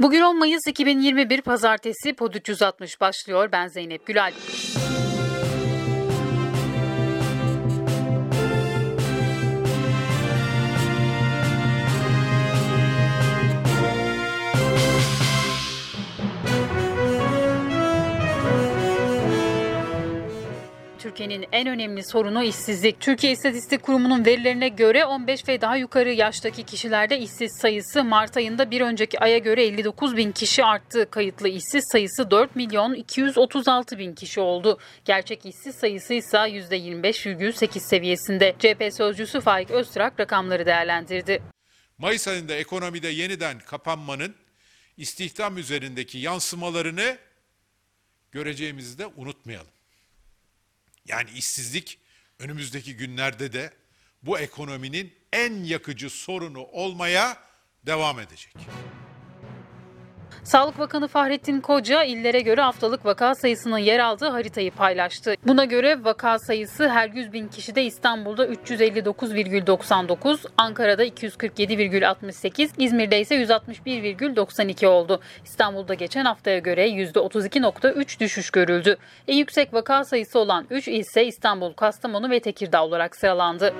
Bugün 10 Mayıs 2021 Pazartesi Pod 360 başlıyor. Ben Zeynep Gülal. Türkiye'nin en önemli sorunu işsizlik. Türkiye İstatistik Kurumu'nun verilerine göre 15 ve daha yukarı yaştaki kişilerde işsiz sayısı Mart ayında bir önceki aya göre 59 bin kişi arttı. Kayıtlı işsiz sayısı 4 milyon 236 bin kişi oldu. Gerçek işsiz sayısı ise %25,8 seviyesinde. CHP sözcüsü Faik Öztrak rakamları değerlendirdi. Mayıs ayında ekonomide yeniden kapanmanın istihdam üzerindeki yansımalarını göreceğimizi de unutmayalım. Yani işsizlik önümüzdeki günlerde de bu ekonominin en yakıcı sorunu olmaya devam edecek. Sağlık Bakanı Fahrettin Koca illere göre haftalık vaka sayısının yer aldığı haritayı paylaştı. Buna göre vaka sayısı her 100 bin kişide İstanbul'da 359,99, Ankara'da 247,68, İzmir'de ise 161,92 oldu. İstanbul'da geçen haftaya göre %32,3 düşüş görüldü. En yüksek vaka sayısı olan 3 il ise İstanbul, Kastamonu ve Tekirdağ olarak sıralandı.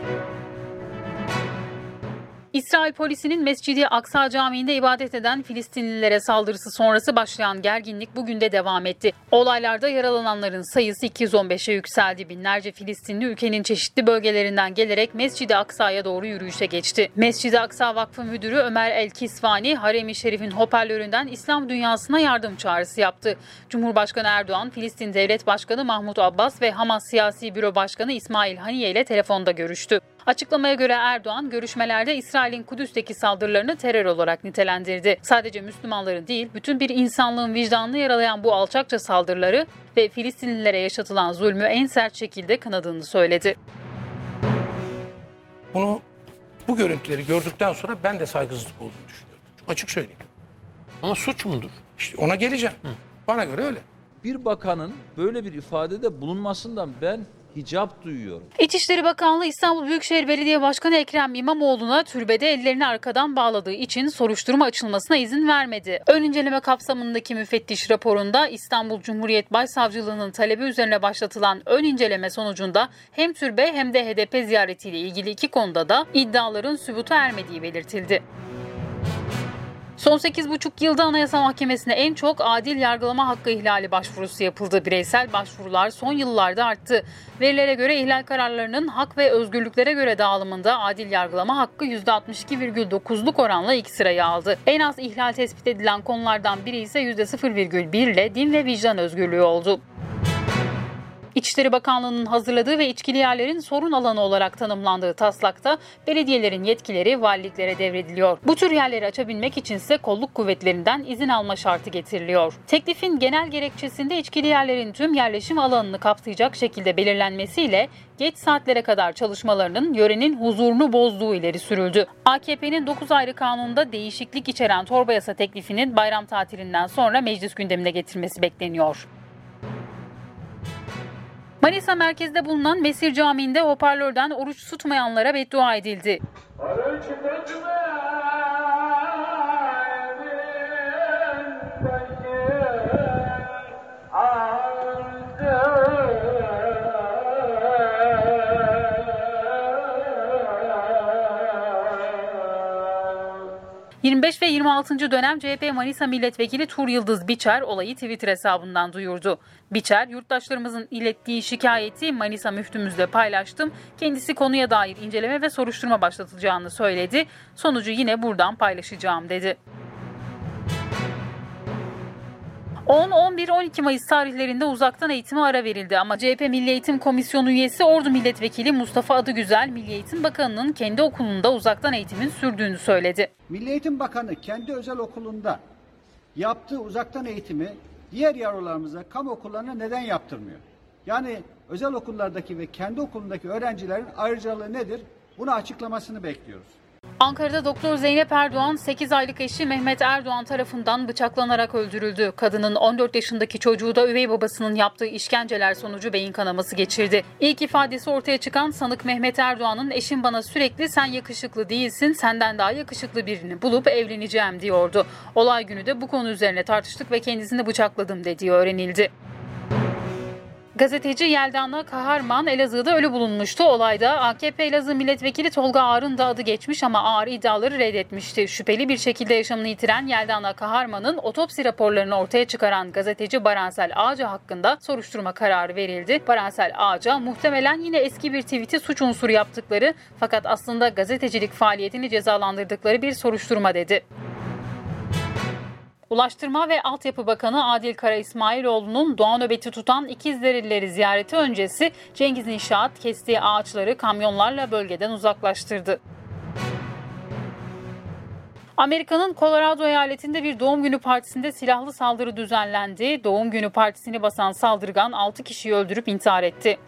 İsrail polisinin Mescidi Aksa Camii'nde ibadet eden Filistinlilere saldırısı sonrası başlayan gerginlik bugün de devam etti. Olaylarda yaralananların sayısı 215'e yükseldi. Binlerce Filistinli ülkenin çeşitli bölgelerinden gelerek Mescidi Aksa'ya doğru yürüyüşe geçti. Mescidi Aksa Vakfı Müdürü Ömer El Kisvani, Harem-i Şerif'in hoparlöründen İslam dünyasına yardım çağrısı yaptı. Cumhurbaşkanı Erdoğan, Filistin Devlet Başkanı Mahmut Abbas ve Hamas Siyasi Büro Başkanı İsmail Haniye ile telefonda görüştü. Açıklamaya göre Erdoğan görüşmelerde İsrail'in Kudüs'teki saldırılarını terör olarak nitelendirdi. Sadece Müslümanların değil, bütün bir insanlığın vicdanını yaralayan bu alçakça saldırıları ve Filistinlilere yaşatılan zulmü en sert şekilde kınadığını söyledi. Bunu bu görüntüleri gördükten sonra ben de saygısızlık olduğunu düşünüyorum. Çok açık söyleyeyim. Ama suç mudur? İşte ona geleceğim. Bana göre öyle. bir bakanın böyle bir ifadede bulunmasından ben hicap duyuyorum. İçişleri Bakanlığı İstanbul Büyükşehir Belediye Başkanı Ekrem İmamoğlu'na türbede ellerini arkadan bağladığı için soruşturma açılmasına izin vermedi. Ön inceleme kapsamındaki müfettiş raporunda İstanbul Cumhuriyet Başsavcılığı'nın talebi üzerine başlatılan ön inceleme sonucunda hem türbe hem de HDP ziyaretiyle ilgili iki konuda da iddiaların sübuta ermediği belirtildi. Son 8,5 yılda Anayasa Mahkemesi'ne en çok adil yargılama hakkı ihlali başvurusu yapıldı. Bireysel başvurular son yıllarda arttı. Verilere göre ihlal kararlarının hak ve özgürlüklere göre dağılımında adil yargılama hakkı %62,9'luk oranla ilk sırayı aldı. En az ihlal tespit edilen konulardan biri ise %0,1 ile din ve vicdan özgürlüğü oldu. İçişleri Bakanlığı'nın hazırladığı ve içkili yerlerin sorun alanı olarak tanımlandığı taslakta belediyelerin yetkileri valiliklere devrediliyor. Bu tür yerleri açabilmek içinse kolluk kuvvetlerinden izin alma şartı getiriliyor. Teklifin genel gerekçesinde içkili yerlerin tüm yerleşim alanını kapsayacak şekilde belirlenmesiyle geç saatlere kadar çalışmalarının yörenin huzurunu bozduğu ileri sürüldü. AKP'nin 9 ayrı kanunda değişiklik içeren torba yasa teklifinin bayram tatilinden sonra meclis gündemine getirmesi bekleniyor. Manisa merkezde bulunan Mesir Camii'nde hoparlörden oruç tutmayanlara beddua edildi. Thank 25 ve 26. dönem CHP Manisa Milletvekili Tur Yıldız Biçer olayı Twitter hesabından duyurdu. Biçer, yurttaşlarımızın ilettiği şikayeti Manisa müftümüzle paylaştım. Kendisi konuya dair inceleme ve soruşturma başlatılacağını söyledi. Sonucu yine buradan paylaşacağım dedi. 10, 11, 12 Mayıs tarihlerinde uzaktan eğitime ara verildi ama CHP Milli Eğitim Komisyonu üyesi Ordu Milletvekili Mustafa Adıgüzel, Milli Eğitim Bakanı'nın kendi okulunda uzaktan eğitimin sürdüğünü söyledi. Milli Eğitim Bakanı kendi özel okulunda yaptığı uzaktan eğitimi diğer yavrularımıza, kamu okullarına neden yaptırmıyor? Yani özel okullardaki ve kendi okulundaki öğrencilerin ayrıcalığı nedir? Bunu açıklamasını bekliyoruz. Ankara'da Doktor Zeynep Erdoğan 8 aylık eşi Mehmet Erdoğan tarafından bıçaklanarak öldürüldü. Kadının 14 yaşındaki çocuğu da üvey babasının yaptığı işkenceler sonucu beyin kanaması geçirdi. İlk ifadesi ortaya çıkan sanık Mehmet Erdoğan'ın eşim bana sürekli sen yakışıklı değilsin, senden daha yakışıklı birini bulup evleneceğim diyordu. Olay günü de bu konu üzerine tartıştık ve kendisini bıçakladım dediği öğrenildi. Gazeteci Yeldana Kaharman Elazığ'da ölü bulunmuştu. Olayda AKP Elazığ Milletvekili Tolga Ağar'ın da adı geçmiş ama Ağar iddiaları reddetmişti. Şüpheli bir şekilde yaşamını yitiren Yeldana Kaharman'ın otopsi raporlarını ortaya çıkaran gazeteci Baransel Ağaca hakkında soruşturma kararı verildi. Baransel Ağaca muhtemelen yine eski bir tweet'i suç unsuru yaptıkları fakat aslında gazetecilik faaliyetini cezalandırdıkları bir soruşturma dedi. Ulaştırma ve Altyapı Bakanı Adil Kara İsmailoğlu'nun doğa nöbeti tutan İkizderelileri ziyareti öncesi Cengiz İnşaat kestiği ağaçları kamyonlarla bölgeden uzaklaştırdı. Amerika'nın Colorado eyaletinde bir doğum günü partisinde silahlı saldırı düzenlendi. Doğum günü partisini basan saldırgan 6 kişiyi öldürüp intihar etti.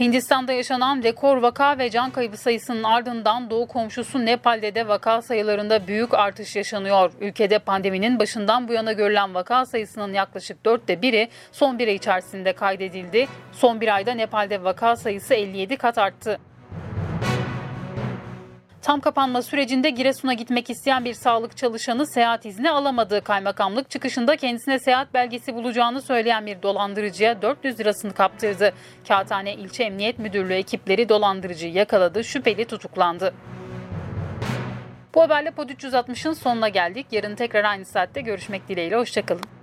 Hindistan'da yaşanan rekor vaka ve can kaybı sayısının ardından doğu komşusu Nepal'de de vaka sayılarında büyük artış yaşanıyor. Ülkede pandeminin başından bu yana görülen vaka sayısının yaklaşık dörtte biri son bir ay içerisinde kaydedildi. Son bir ayda Nepal'de vaka sayısı 57 kat arttı. Tam kapanma sürecinde Giresun'a gitmek isteyen bir sağlık çalışanı seyahat izni alamadı. Kaymakamlık çıkışında kendisine seyahat belgesi bulacağını söyleyen bir dolandırıcıya 400 lirasını kaptırdı. Kağıthane İlçe Emniyet Müdürlüğü ekipleri dolandırıcıyı yakaladı. Şüpheli tutuklandı. Bu haberle Pod 360'ın sonuna geldik. Yarın tekrar aynı saatte görüşmek dileğiyle. Hoşçakalın.